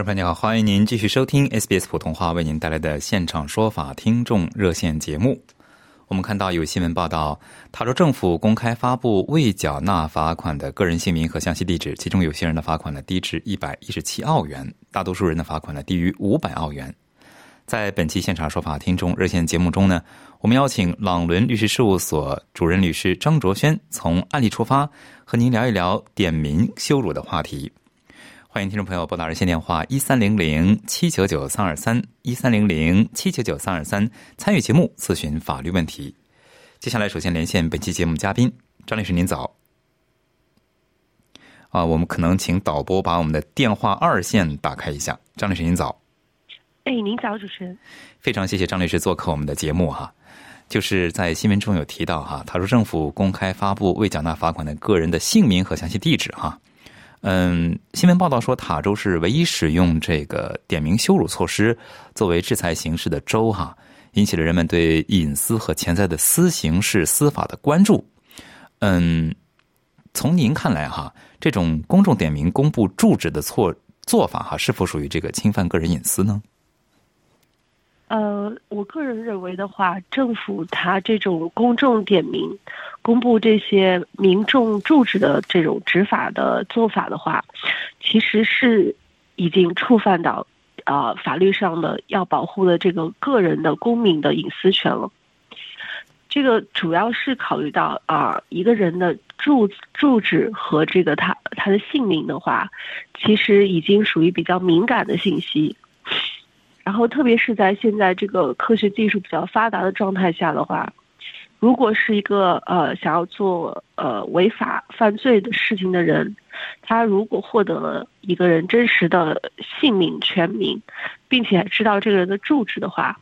听众朋友你好，欢迎您继续收听 SBS 普通话为您带来的现场说法听众热线节目。我们看到有新闻报道，塔州政府公开发布未缴纳罚款的个人姓名和详细地址，其中有些人的罚款呢低至一百一十七澳元，大多数人的罚款呢低于五百澳元。在本期现场说法听众热线节目中呢，我们邀请朗伦律师事务所主任律师张卓轩从案例出发，和您聊一聊点名羞辱的话题。欢迎听众朋友拨打热线电话一三零零七九九三二三一三零零七九九三二三参与节目咨询法律问题。接下来，首先连线本期节目嘉宾张律师，您早。啊，我们可能请导播把我们的电话二线打开一下。张律师，您早。哎，您早，主持人。非常谢谢张律师做客我们的节目哈。就是在新闻中有提到哈，他说政府公开发布未缴纳罚款的个人的姓名和详细地址哈。嗯，新闻报道说，塔州是唯一使用这个点名羞辱措施作为制裁形式的州，哈，引起了人们对隐私和潜在的私刑事司法的关注。嗯，从您看来，哈，这种公众点名公布住址的措做法，哈，是否属于这个侵犯个人隐私呢？我个人认为的话，政府它这种公众点名、公布这些民众住址的这种执法的做法的话，其实是已经触犯到啊法律上的要保护的这个个人的公民的隐私权了。这个主要是考虑到啊一个人的住住址和这个他他的姓名的话，其实已经属于比较敏感的信息。然后，特别是在现在这个科学技术比较发达的状态下的话，如果是一个呃想要做呃违法犯罪的事情的人，他如果获得了一个人真实的姓名全名，并且知道这个人的住址的话，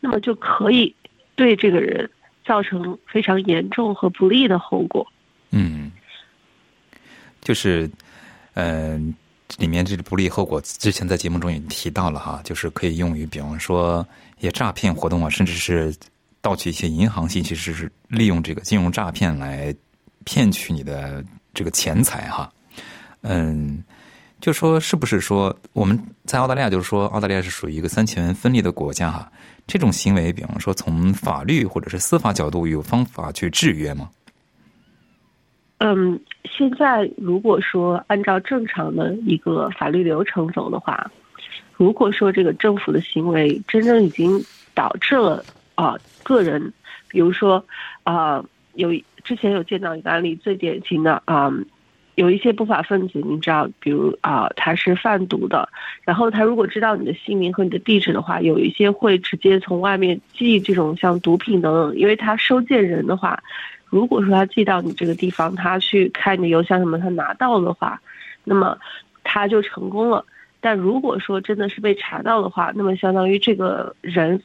那么就可以对这个人造成非常严重和不利的后果。嗯，就是嗯。里面这个不利后果，之前在节目中也提到了哈，就是可以用于，比方说一些诈骗活动啊，甚至是盗取一些银行信息，是利用这个金融诈骗来骗取你的这个钱财哈。嗯，就说是不是说我们在澳大利亚，就是说澳大利亚是属于一个三权分立的国家哈，这种行为，比方说从法律或者是司法角度有方法去制约吗？嗯，现在如果说按照正常的一个法律流程走的话，如果说这个政府的行为真正已经导致了啊个人，比如说啊有之前有见到一个案例，最典型的啊有一些不法分子，你知道，比如啊他是贩毒的，然后他如果知道你的姓名和你的地址的话，有一些会直接从外面寄这种像毒品等等，因为他收件人的话。如果说他寄到你这个地方，他去看你的邮箱什么，他拿到的话，那么他就成功了。但如果说真的是被查到的话，那么相当于这个人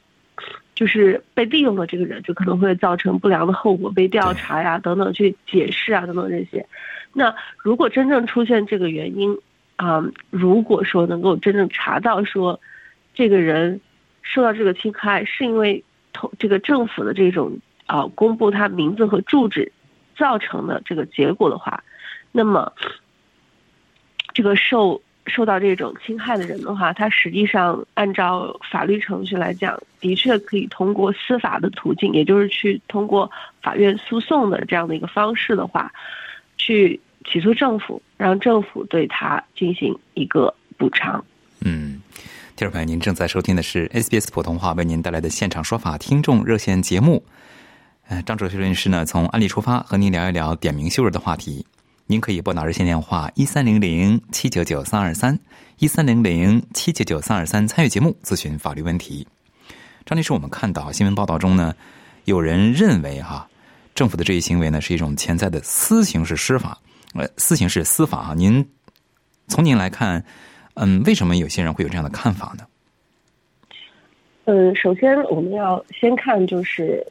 就是被利用的这个人，就可能会造成不良的后果，被调查呀等等，去解释啊等等这些。那如果真正出现这个原因啊，如果说能够真正查到说这个人受到这个侵害是因为同这个政府的这种。啊，公布他名字和住址造成的这个结果的话，那么这个受受到这种侵害的人的话，他实际上按照法律程序来讲，的确可以通过司法的途径，也就是去通过法院诉讼的这样的一个方式的话，去起诉政府，让政府对他进行一个补偿。嗯，听众朋友，您正在收听的是 SBS 普通话为您带来的现场说法听众热线节目。呃，张哲学律师呢，从案例出发，和您聊一聊点名羞辱的话题。您可以拨打热线电话一三零零七九九三二三一三零零七九九三二三参与节目咨询法律问题。张律师，我们看到新闻报道中呢，有人认为哈，政府的这一行为呢是一种潜在的私刑式司法，呃，私刑式司法啊。您从您来看，嗯，为什么有些人会有这样的看法呢？嗯，首先我们要先看就是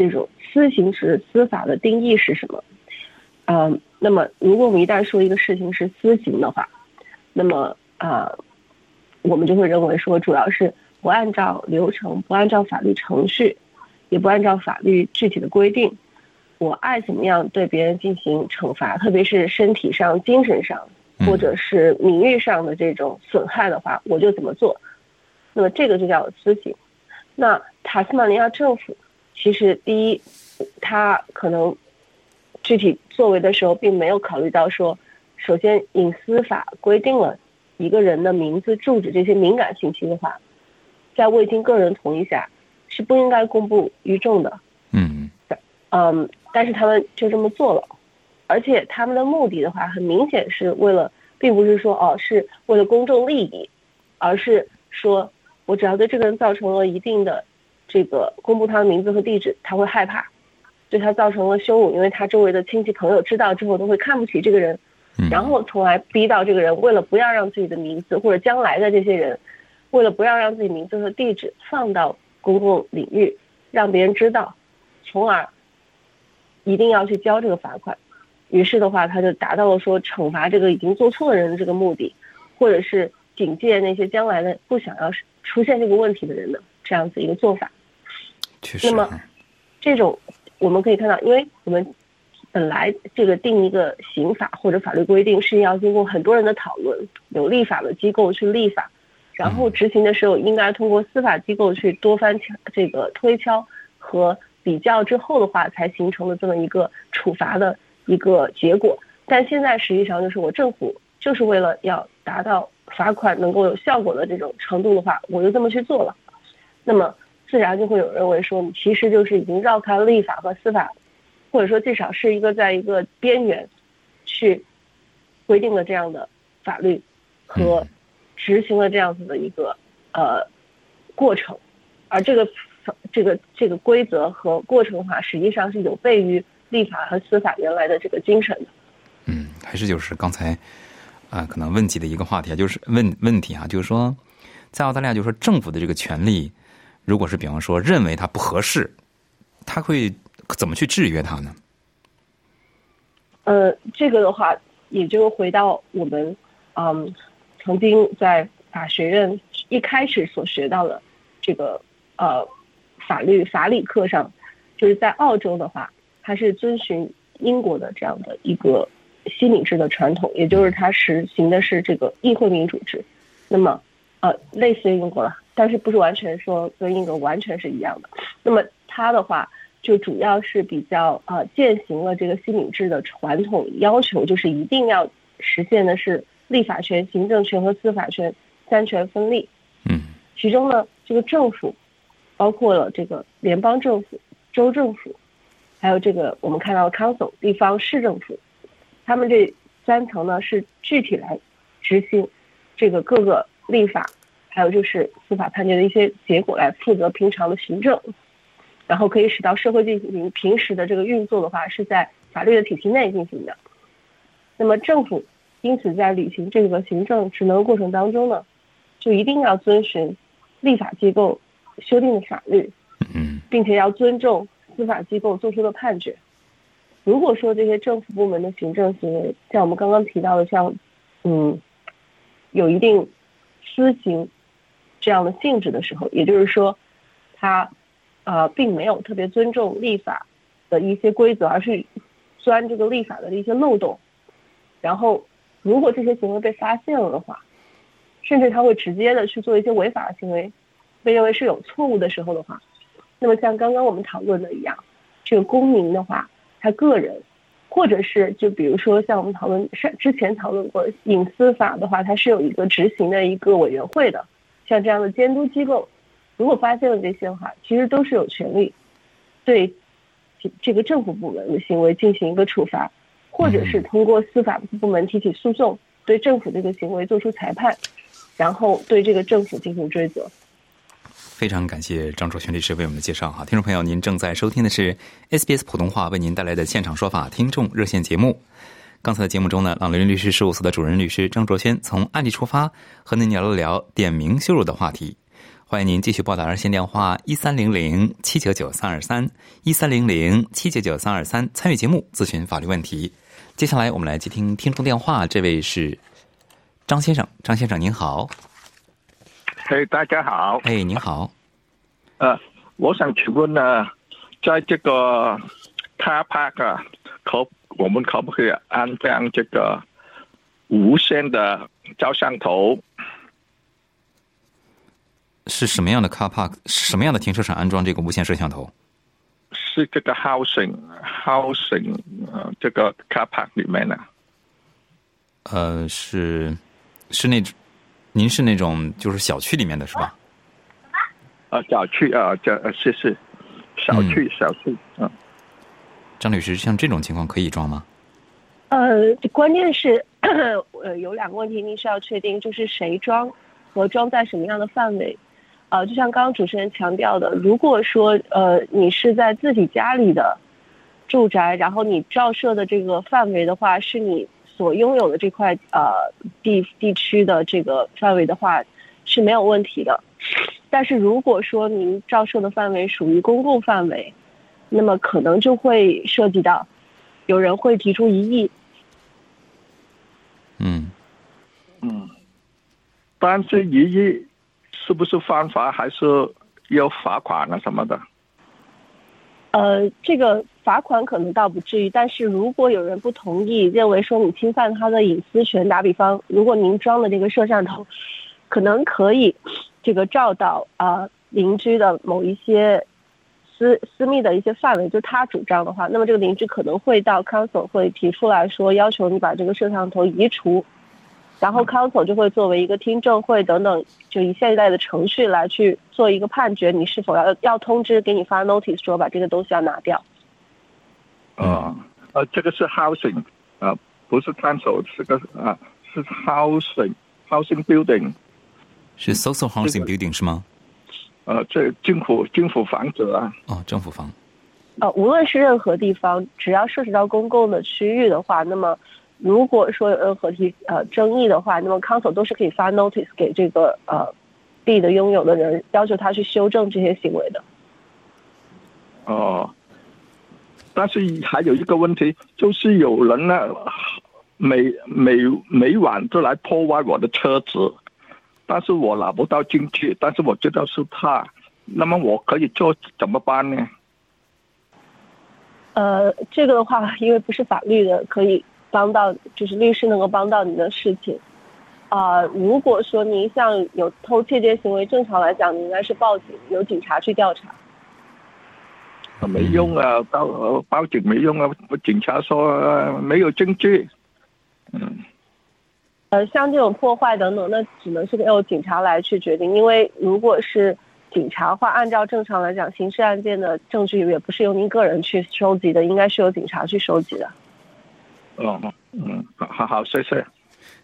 这种私刑式司法的定义是什么。嗯，那么如果我们一旦说一个事情是私刑的话，那么啊，我们就会认为说，主要是不按照流程、不按照法律程序，也不按照法律具体的规定，我爱怎么样对别人进行惩罚，特别是身体上、精神上或者是名誉上的这种损害的话，我就怎么做。那么这个就叫私刑。那塔斯马尼亚政府其实第一，他可能。具体作为的时候，并没有考虑到说，首先隐私法规定了一个人的名字、住址这些敏感信息的话，在未经个人同意下是不应该公布于众的。嗯，嗯，但是他们就这么做了，而且他们的目的的话，很明显是为了，并不是说哦是为了公众利益，而是说我只要对这个人造成了一定的这个公布他的名字和地址，他会害怕。对他造成了羞辱，因为他周围的亲戚朋友知道之后都会看不起这个人，然后从而逼到这个人为了不要让自己的名字或者将来的这些人，为了不要让自己名字和地址放到公共领域，让别人知道，从而一定要去交这个罚款。于是的话，他就达到了说惩罚这个已经做错的人的这个目的，或者是警戒那些将来的不想要出现这个问题的人的这样子一个做法。那么这种。我们可以看到，因为我们本来这个定一个刑法或者法律规定是要经过很多人的讨论，有立法的机构去立法，然后执行的时候应该通过司法机构去多番这个推敲和比较之后的话，才形成了这么一个处罚的一个结果。但现在实际上就是我政府就是为了要达到罚款能够有效果的这种程度的话，我就这么去做了。那么。自然就会有人认为说，你其实就是已经绕开了立法和司法，或者说至少是一个在一个边缘，去规定了这样的法律和执行了这样子的一个呃过程，而这个这个这个规则和过程的话，实际上是有悖于立法和司法原来的这个精神的。嗯，还是就是刚才啊，可能问及的一个话题啊，就是问问题啊，就是说，在澳大利亚，就是说政府的这个权利。如果是比方说认为他不合适，他会怎么去制约他呢？呃，这个的话，也就回到我们嗯曾经在法学院一开始所学到的这个呃法律法理课上，就是在澳洲的话，它是遵循英国的这样的一个西敏制的传统，也就是它实行的是这个议会民主制。那么呃，类似于英国了。但是不是完全说跟英国完全是一样的？那么它的话就主要是比较呃践行了这个西敏制的传统要求，就是一定要实现的是立法权、行政权和司法权三权分立。嗯，其中呢，这个政府包括了这个联邦政府、州政府，还有这个我们看到 council 地方市政府，他们这三层呢是具体来执行这个各个立法。还有就是司法判决的一些结果来负责平常的行政，然后可以使到社会进行平时的这个运作的话，是在法律的体系内进行的。那么政府因此在履行这个行政职能过程当中呢，就一定要遵循立法机构修订的法律，嗯，并且要尊重司法机构做出的判决。如果说这些政府部门的行政行为，像我们刚刚提到的，像嗯，有一定私刑。这样的性质的时候，也就是说，他，呃，并没有特别尊重立法的一些规则，而是钻这个立法的一些漏洞。然后，如果这些行为被发现了的话，甚至他会直接的去做一些违法的行为，被认为是有错误的时候的话，那么像刚刚我们讨论的一样，这个公民的话，他个人，或者是就比如说像我们讨论上之前讨论过隐私法的话，它是有一个执行的一个委员会的。像这样的监督机构，如果发现了这些的话，其实都是有权利对这个政府部门的行为进行一个处罚，或者是通过司法部门提起诉讼，对政府这个行为做出裁判，然后对这个政府进行追责。非常感谢张卓全律师为我们的介绍哈，听众朋友，您正在收听的是 SBS 普通话为您带来的现场说法听众热线节目。刚才的节目中呢，朗伦律师事务所的主任律师张卓轩从案例出发，和您聊了聊点名羞辱的话题。欢迎您继续拨打热线电话一三零零七九九三二三一三零零七九九三二三参与节目咨询法律问题。接下来我们来接听听众电话，这位是张先生，张先生您好。嘿，大家好。哎，您好。呃，我想请问呢，在这个 car park 啊，可我们可不可以安装这个无线的照相头？是什么样的 car park？什么样的停车场安装这个无线摄像头？是这个 housing housing 呃，这个 car park 里面的。呃，是是那种，您是那种就是小区里面的是吧？啊，小区啊，这是是小区小区嗯。张律师，像这种情况可以装吗？呃，关键是 呃有两个问题，您需要确定，就是谁装和装在什么样的范围。啊，就像刚刚主持人强调的，如果说呃你是在自己家里的住宅，然后你照射的这个范围的话，是你所拥有的这块呃地地区的这个范围的话是没有问题的。但是如果说您照射的范围属于公共范围，那么可能就会涉及到有人会提出异议。嗯嗯，但是异议。是不是犯法，还是要罚款啊什么的？呃，这个罚款可能倒不至于，但是如果有人不同意，认为说你侵犯他的隐私权，打比方，如果您装的这个摄像头可能可以这个照到啊邻居的某一些私私密的一些范围，就他主张的话，那么这个邻居可能会到 council 会提出来说，要求你把这个摄像头移除。然后 council 就会作为一个听证会等等，就以现在的程序来去做一个判决，你是否要要通知给你发 notice 说把这个东西要拿掉。啊，呃，这个是 housing，啊，不是 council，是个啊，是 housing，housing building，是 social housing building 是吗？呃，这政府政府房子啊。哦，政府房。呃，无论是任何地方，只要涉及到公共的区域的话，那么。如果说有任何提呃争议的话，那么 council 都是可以发 notice 给这个呃地的拥有的人，要求他去修正这些行为的。哦，但是还有一个问题，就是有人呢，每每每晚都来破坏我的车子，但是我拿不到进去，但是我知道是他，那么我可以做怎么办呢？呃，这个的话，因为不是法律的，可以。帮到就是律师能够帮到您的事情，啊，如果说您像有偷窃这些行为，正常来讲，你应该是报警，由警察去调查。没用啊，报报警没用啊，警察说没有证据。嗯。呃，像这种破坏等等，那只能是由警察来去决定，因为如果是警察话，按照正常来讲，刑事案件的证据也不是由您个人去收集的，应该是由警察去收集的。嗯，嗯，好好，谢谢。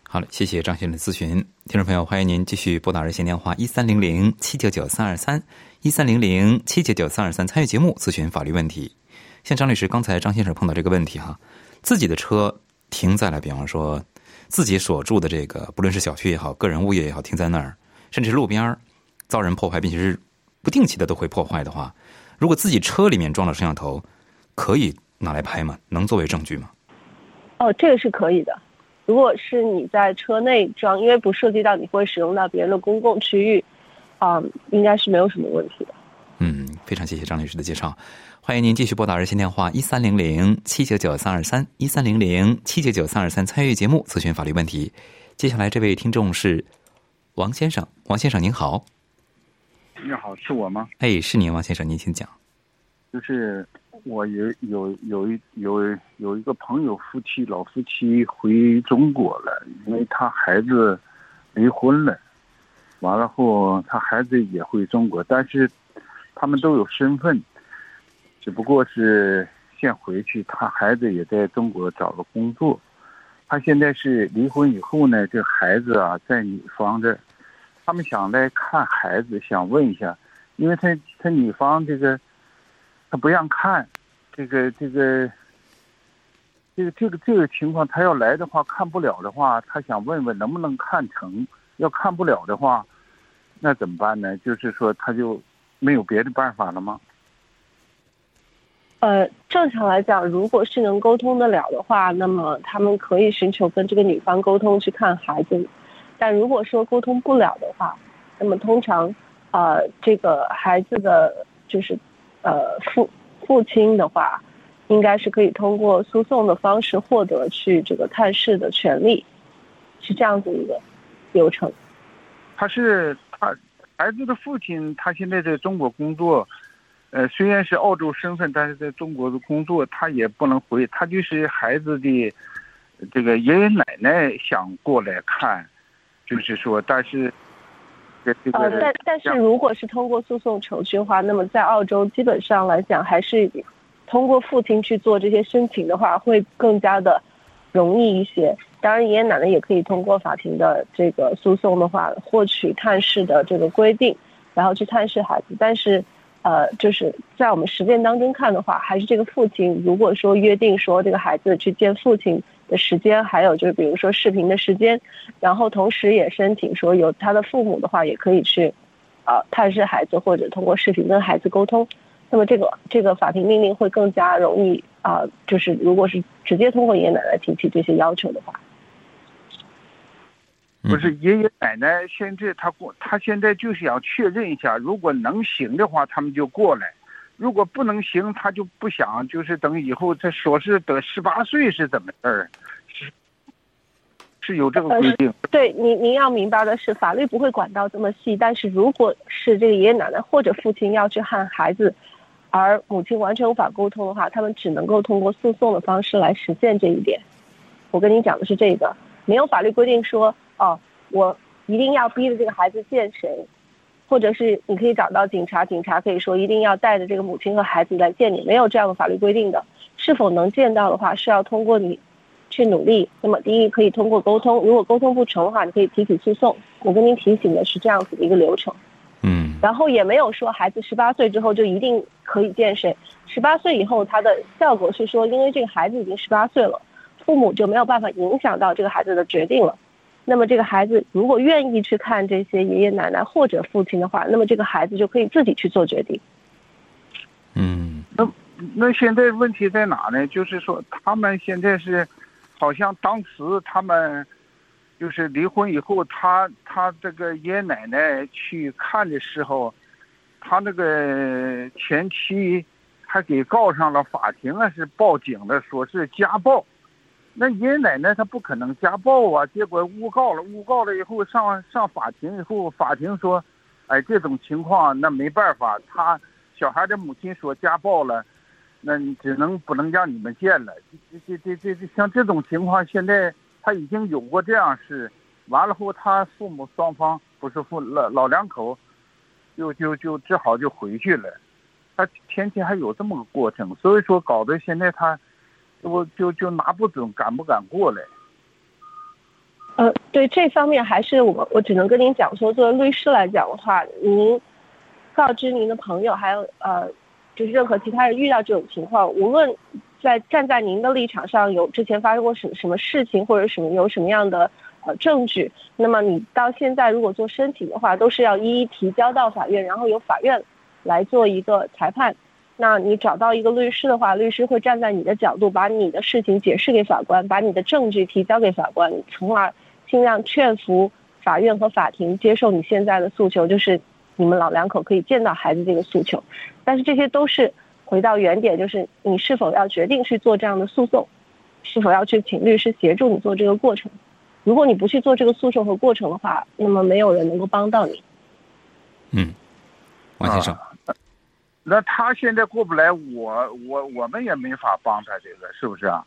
好了，谢谢张先生的咨询。听众朋友，欢迎您继续拨打热线电话一三零零七九九三二三一三零零七九九三二三参与节目咨询法律问题。像张律师刚才张先生碰到这个问题哈，自己的车停在了，比方说自己所住的这个，不论是小区也好，个人物业也好，停在那儿，甚至路边遭人破坏，并且是不定期的都会破坏的话，如果自己车里面装了摄像头，可以拿来拍吗？能作为证据吗？哦，这个是可以的。如果是你在车内装，因为不涉及到你会使用到别人的公共区域，啊，应该是没有什么问题的。嗯，非常谢谢张律师的介绍。欢迎您继续拨打热线电话一三零零七九九三二三一三零零七九九三二三参与节目咨询法律问题。接下来这位听众是王先生，王先生您好。你好，是我吗？哎，是您，王先生，您请讲。就是。我有有有一有有一个朋友夫妻老夫妻回中国了，因为他孩子离婚了，完了后他孩子也回中国，但是他们都有身份，只不过是先回去，他孩子也在中国找了工作，他现在是离婚以后呢，这孩子啊在女方这，他们想来看孩子，想问一下因为他他女方这个他不让看，这个这个这个这个这个情况，他要来的话看不了的话，他想问问能不能看成，要看不了的话，那怎么办呢？就是说他就没有别的办法了吗？呃，正常来讲，如果是能沟通得了的话，那么他们可以寻求跟这个女方沟通去看孩子。但如果说沟通不了的话，那么通常，呃，这个孩子的就是呃父父亲的话，应该是可以通过诉讼的方式获得去这个探视的权利，是这样子一个流程。他是他孩子的父亲，他现在在中国工作。呃，虽然是澳洲身份，但是在中国的工作，他也不能回。他就是孩子的这个爷爷奶奶想过来看，就是说，但是这个呃，但但是如果是通过诉讼程序的话，那么在澳洲基本上来讲，还是通过父亲去做这些申请的话，会更加的容易一些。当然，爷爷奶奶也可以通过法庭的这个诉讼的话，获取探视的这个规定，然后去探视孩子，但是。呃，就是在我们实践当中看的话，还是这个父亲如果说约定说这个孩子去见父亲的时间，还有就是比如说视频的时间，然后同时也申请说有他的父母的话也可以去，呃，探视孩子或者通过视频跟孩子沟通，那么这个这个法庭命令会更加容易啊，就是如果是直接通过爷爷奶奶提起这些要求的话。不是爷爷奶奶，现在他过，他现在就是想确认一下，如果能行的话，他们就过来；如果不能行，他就不想，就是等以后他说是得十八岁是怎么事儿？是是有这个规定。对，您您要明白的是，法律不会管到这么细，但是如果是这个爷爷奶奶或者父亲要去和孩子，而母亲完全无法沟通的话，他们只能够通过诉讼的方式来实现这一点。我跟你讲的是这个，没有法律规定说。哦，我一定要逼着这个孩子见谁，或者是你可以找到警察，警察可以说一定要带着这个母亲和孩子来见你，没有这样的法律规定的。是否能见到的话，是要通过你去努力。那么第一可以通过沟通，如果沟通不成的话，你可以提起诉讼。我跟您提醒的是这样子的一个流程。嗯。然后也没有说孩子十八岁之后就一定可以见谁，十八岁以后他的效果是说，因为这个孩子已经十八岁了，父母就没有办法影响到这个孩子的决定了。那么这个孩子如果愿意去看这些爷爷奶奶或者父亲的话，那么这个孩子就可以自己去做决定。嗯，那那现在问题在哪呢？就是说他们现在是，好像当时他们就是离婚以后，他他这个爷爷奶奶去看的时候，他那个前妻还给告上了法庭啊，是报警的，说是家暴。那爷爷奶奶他不可能家暴啊，结果诬告了，诬告了以后上上法庭以后，法庭说，哎，这种情况那没办法，他小孩的母亲说家暴了，那你只能不能让你们见了。这这这这这像这种情况，现在他已经有过这样事，完了后他父母双方不是父老老两口，就就就只好就回去了，他前期还有这么个过程，所以说搞得现在他。我就就拿不准敢不敢过来。呃，对这方面还是我我只能跟您讲说，作为律师来讲的话，您告知您的朋友还有呃，就是任何其他人遇到这种情况，无论在站在您的立场上有之前发生过什么什么事情或者什么有什么样的呃证据，那么你到现在如果做申请的话，都是要一一提交到法院，然后由法院来做一个裁判。那你找到一个律师的话，律师会站在你的角度，把你的事情解释给法官，把你的证据提交给法官，从而尽量劝服法院和法庭接受你现在的诉求，就是你们老两口可以见到孩子这个诉求。但是这些都是回到原点，就是你是否要决定去做这样的诉讼，是否要去请律师协助你做这个过程。如果你不去做这个诉讼和过程的话，那么没有人能够帮到你。嗯，王先生。那他现在过不来，我我我们也没法帮他，这个是不是啊？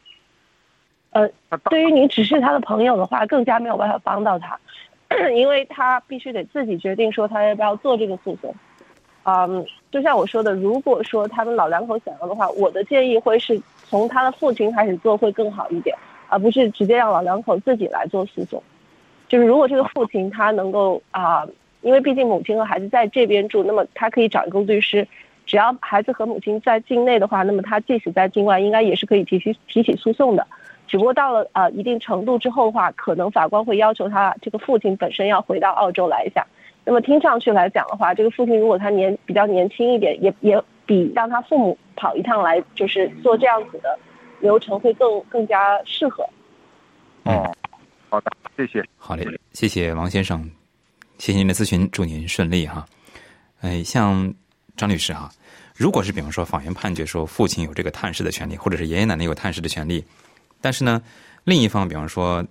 呃，对于你只是他的朋友的话，更加没有办法帮到他，因为他必须得自己决定说他要不要做这个诉讼。嗯，就像我说的，如果说他们老两口想要的话，我的建议会是从他的父亲开始做会更好一点，而不是直接让老两口自己来做诉讼。就是如果这个父亲他能够啊因为毕竟母亲和孩子在这边住，那么他可以找一个律师。只要孩子和母亲在境内的话，那么他即使在境外，应该也是可以提起提起诉讼的。只不过到了呃一定程度之后的话，可能法官会要求他这个父亲本身要回到澳洲来一下。那么听上去来讲的话，这个父亲如果他年比较年轻一点，也也比让他父母跑一趟来就是做这样子的流程会更更加适合。哦，好的，谢谢。好嘞，谢谢王先生，谢谢您的咨询，祝您顺利哈。哎，像张律师哈。如果是比方说法院判决说父亲有这个探视的权利，或者是爷爷奶奶有探视的权利，但是呢，另一方比方说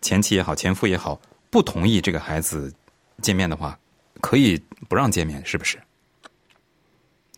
前妻也好，前夫也好，不同意这个孩子见面的话，可以不让见面，是不是？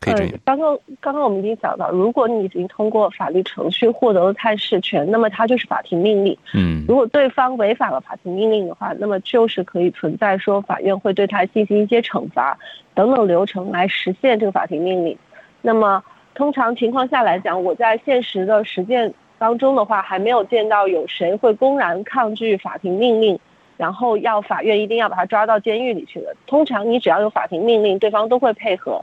可以这样。刚刚刚刚我们已经讲到，如果你已经通过法律程序获得了探视权，那么它就是法庭命令。嗯。如果对方违反了法庭命令的话，那么就是可以存在说法院会对他进行一些惩罚等等流程来实现这个法庭命令。那么，通常情况下来讲，我在现实的实践当中的话，还没有见到有谁会公然抗拒法庭命令，然后要法院一定要把他抓到监狱里去的。通常你只要有法庭命令，对方都会配合，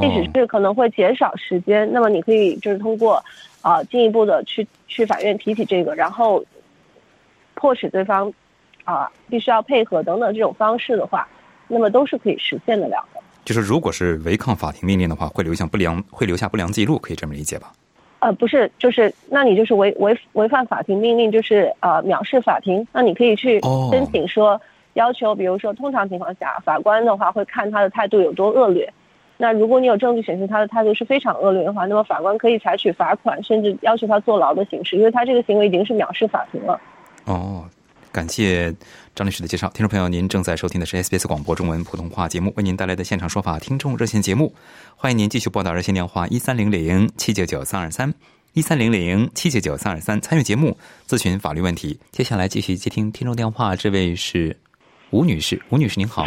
即使是可能会减少时间，那么你可以就是通过啊进一步的去去法院提起这个，然后迫使对方啊必须要配合等等这种方式的话，那么都是可以实现得了的。就是如果是违抗法庭命令的话，会留下不良会留下不良记录，可以这么理解吧？呃，不是，就是那你就是违违违反法庭命令，就是呃藐视法庭。那你可以去申请说要求，比如说通常情况下，法官的话会看他的态度有多恶劣。那如果你有证据显示他的态度是非常恶劣的话，那么法官可以采取罚款，甚至要求他坐牢的形式，因为他这个行为已经是藐视法庭了。哦。感谢张律师的介绍，听众朋友，您正在收听的是 SBS 广播中文普通话节目，为您带来的现场说法听众热线节目，欢迎您继续拨打热线电话一三零零七九九三二三一三零零七九九三二三参与节目咨询法律问题。接下来继续接听听众电话，这位是吴女士，吴女士您好。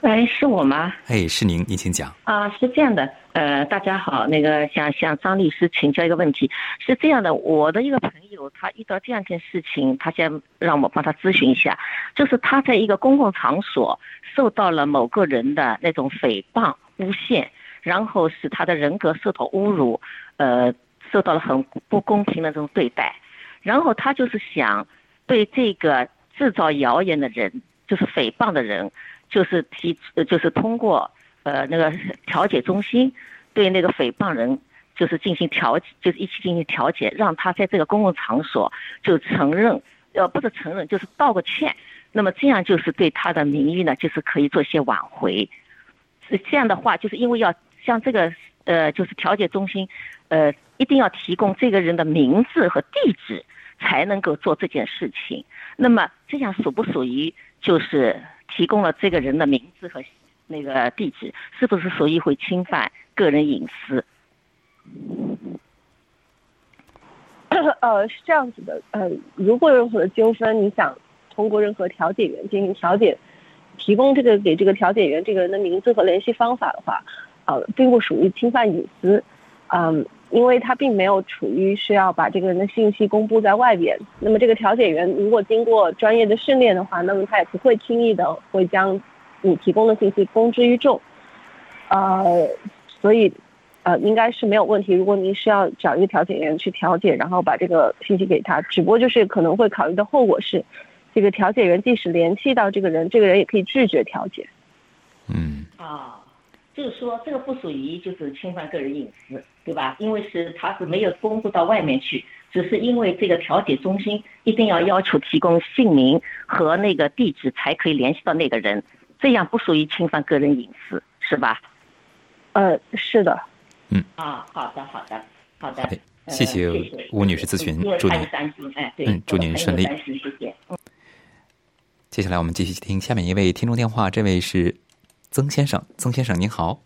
哎，是我吗？哎，是您，您请讲。啊，是这样的，呃，大家好，那个想向张律师请教一个问题，是这样的，我的一个朋友他遇到这样一件事情，他想让我帮他咨询一下，就是他在一个公共场所受到了某个人的那种诽谤、诬陷，然后使他的人格受到侮辱，呃，受到了很不公平的这种对待，然后他就是想对这个制造谣言的人，就是诽谤的人。就是提，就是通过呃那个调解中心对那个诽谤人，就是进行调，就是一起进行调解，让他在这个公共场所就承认，呃不是承认，就是道个歉。那么这样就是对他的名誉呢，就是可以做些挽回。是这样的话，就是因为要像这个呃，就是调解中心，呃一定要提供这个人的名字和地址，才能够做这件事情。那么这样属不属于就是？提供了这个人的名字和那个地址，是不是属于会侵犯个人隐私？呃，是这样子的。呃，如果有任何的纠纷，你想通过任何调解员进行调解，提供这个给这个调解员这个人的名字和联系方法的话，呃，并不属于侵犯隐私。嗯。因为他并没有处于需要把这个人的信息公布在外边，那么这个调解员如果经过专业的训练的话，那么他也不会轻易的会将你提供的信息公之于众，呃，所以呃应该是没有问题。如果您需要找一个调解员去调解，然后把这个信息给他，只不过就是可能会考虑的后果是，这个调解员即使联系到这个人，这个人也可以拒绝调解。嗯。啊。就是说，这个不属于就是侵犯个人隐私，对吧？因为是他是没有公布到外面去，只是因为这个调解中心一定要要求提供姓名和那个地址才可以联系到那个人，这样不属于侵犯个人隐私，是吧？呃，是的。嗯。啊，好的，好的，好的。谢谢吴女士咨询，祝您哎，对，嗯，祝您顺利。谢谢。接下来我们继续听下面一位听众电话，这位是。曾先生，曾先生您好。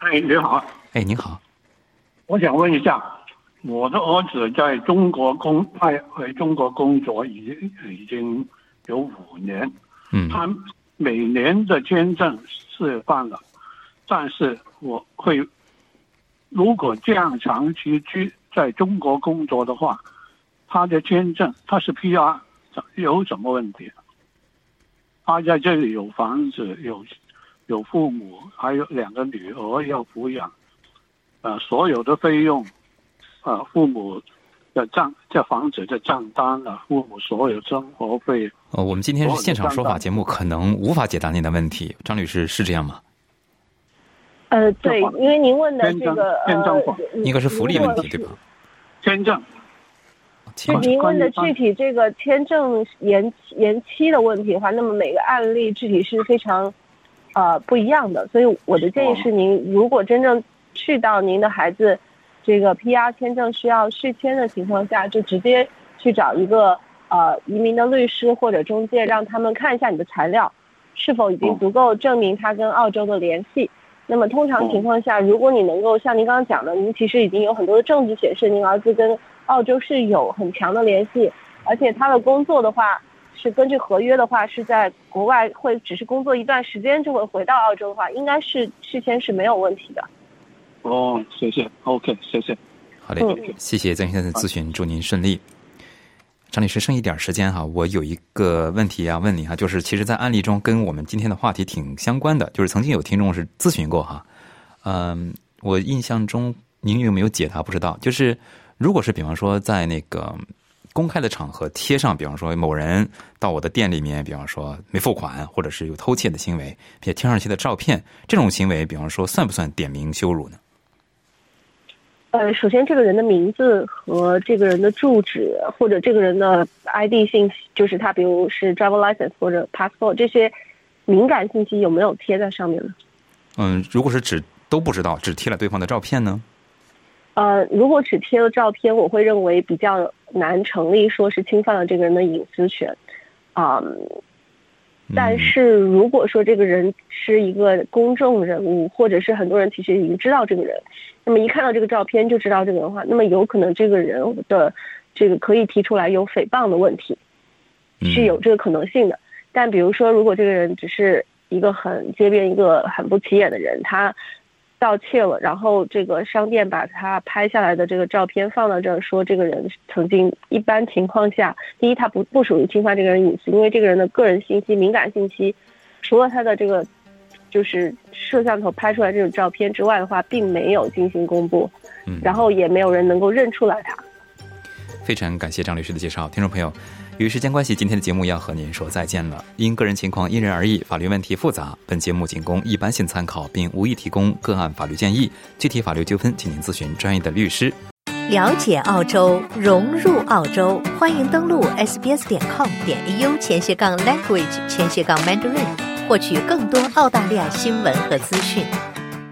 哎，你好。哎，您好。我想问一下，我的儿子在中国工，他回中国工作已已经有五年。嗯。他每年的签证是办了，但是我会，如果这样长期居在中国工作的话，他的签证他是 PR，有什么问题？他在这里有房子，有有父母，还有两个女儿要抚养，呃，所有的费用，呃，父母的账，这房子的账单啊，父母所有生活费。哦，我们今天是现场说法节目，可能无法解答您的问题。张律师是这样吗？呃，对，因为您问的这个呃，应该是福利问题对吧？签证。就您问的具体这个签证延延期的问题的话，那么每个案例具体是非常，呃不一样的。所以我的建议是，您如果真正去到您的孩子这个 PR 签证需要续签的情况下，就直接去找一个呃移民的律师或者中介，让他们看一下你的材料是否已经足够证明他跟澳洲的联系。那么通常情况下，如果你能够像您刚刚讲的，您其实已经有很多的证据显示您儿子跟澳洲是有很强的联系，而且他的工作的话是根据合约的话是在国外会只是工作一段时间就会回到澳洲的话，应该是事先是没有问题的。哦，谢谢，OK，谢谢。好嘞，谢谢曾先生的咨询，祝您顺利。张律师，剩一点时间哈，我有一个问题要问你哈，就是其实，在案例中跟我们今天的话题挺相关的，就是曾经有听众是咨询过哈，嗯，我印象中您有没有解答不知道，就是。如果是比方说在那个公开的场合贴上，比方说某人到我的店里面，比方说没付款，或者是有偷窃的行为，并且贴上去的照片，这种行为，比方说算不算点名羞辱呢？呃，首先这个人的名字和这个人的住址，或者这个人的 ID 信息，就是他，比如是 driver license 或者 passport 这些敏感信息有没有贴在上面呢？嗯，如果是只都不知道，只贴了对方的照片呢？呃，如果只贴了照片，我会认为比较难成立，说是侵犯了这个人的隐私权，啊。但是如果说这个人是一个公众人物，或者是很多人其实已经知道这个人，那么一看到这个照片就知道这个人的话，那么有可能这个人的这个可以提出来有诽谤的问题，是有这个可能性的。但比如说，如果这个人只是一个很街边一个很不起眼的人，他。盗窃了，然后这个商店把他拍下来的这个照片放到这儿，说这个人曾经一般情况下，第一他不不属于侵犯这个人隐私，因为这个人的个人信息、敏感信息，除了他的这个就是摄像头拍出来这种照片之外的话，并没有进行公布，然后也没有人能够认出来他。非常感谢张律师的介绍，听众朋友。由于时间关系，今天的节目要和您说再见了。因个人情况因人而异，法律问题复杂，本节目仅供一般性参考，并无意提供个案法律建议。具体法律纠纷，请您咨询专业的律师。了解澳洲，融入澳洲，欢迎登录 sbs 点 com 点 au 前斜杠 language 前斜杠 mandarin，获取更多澳大利亚新闻和资讯。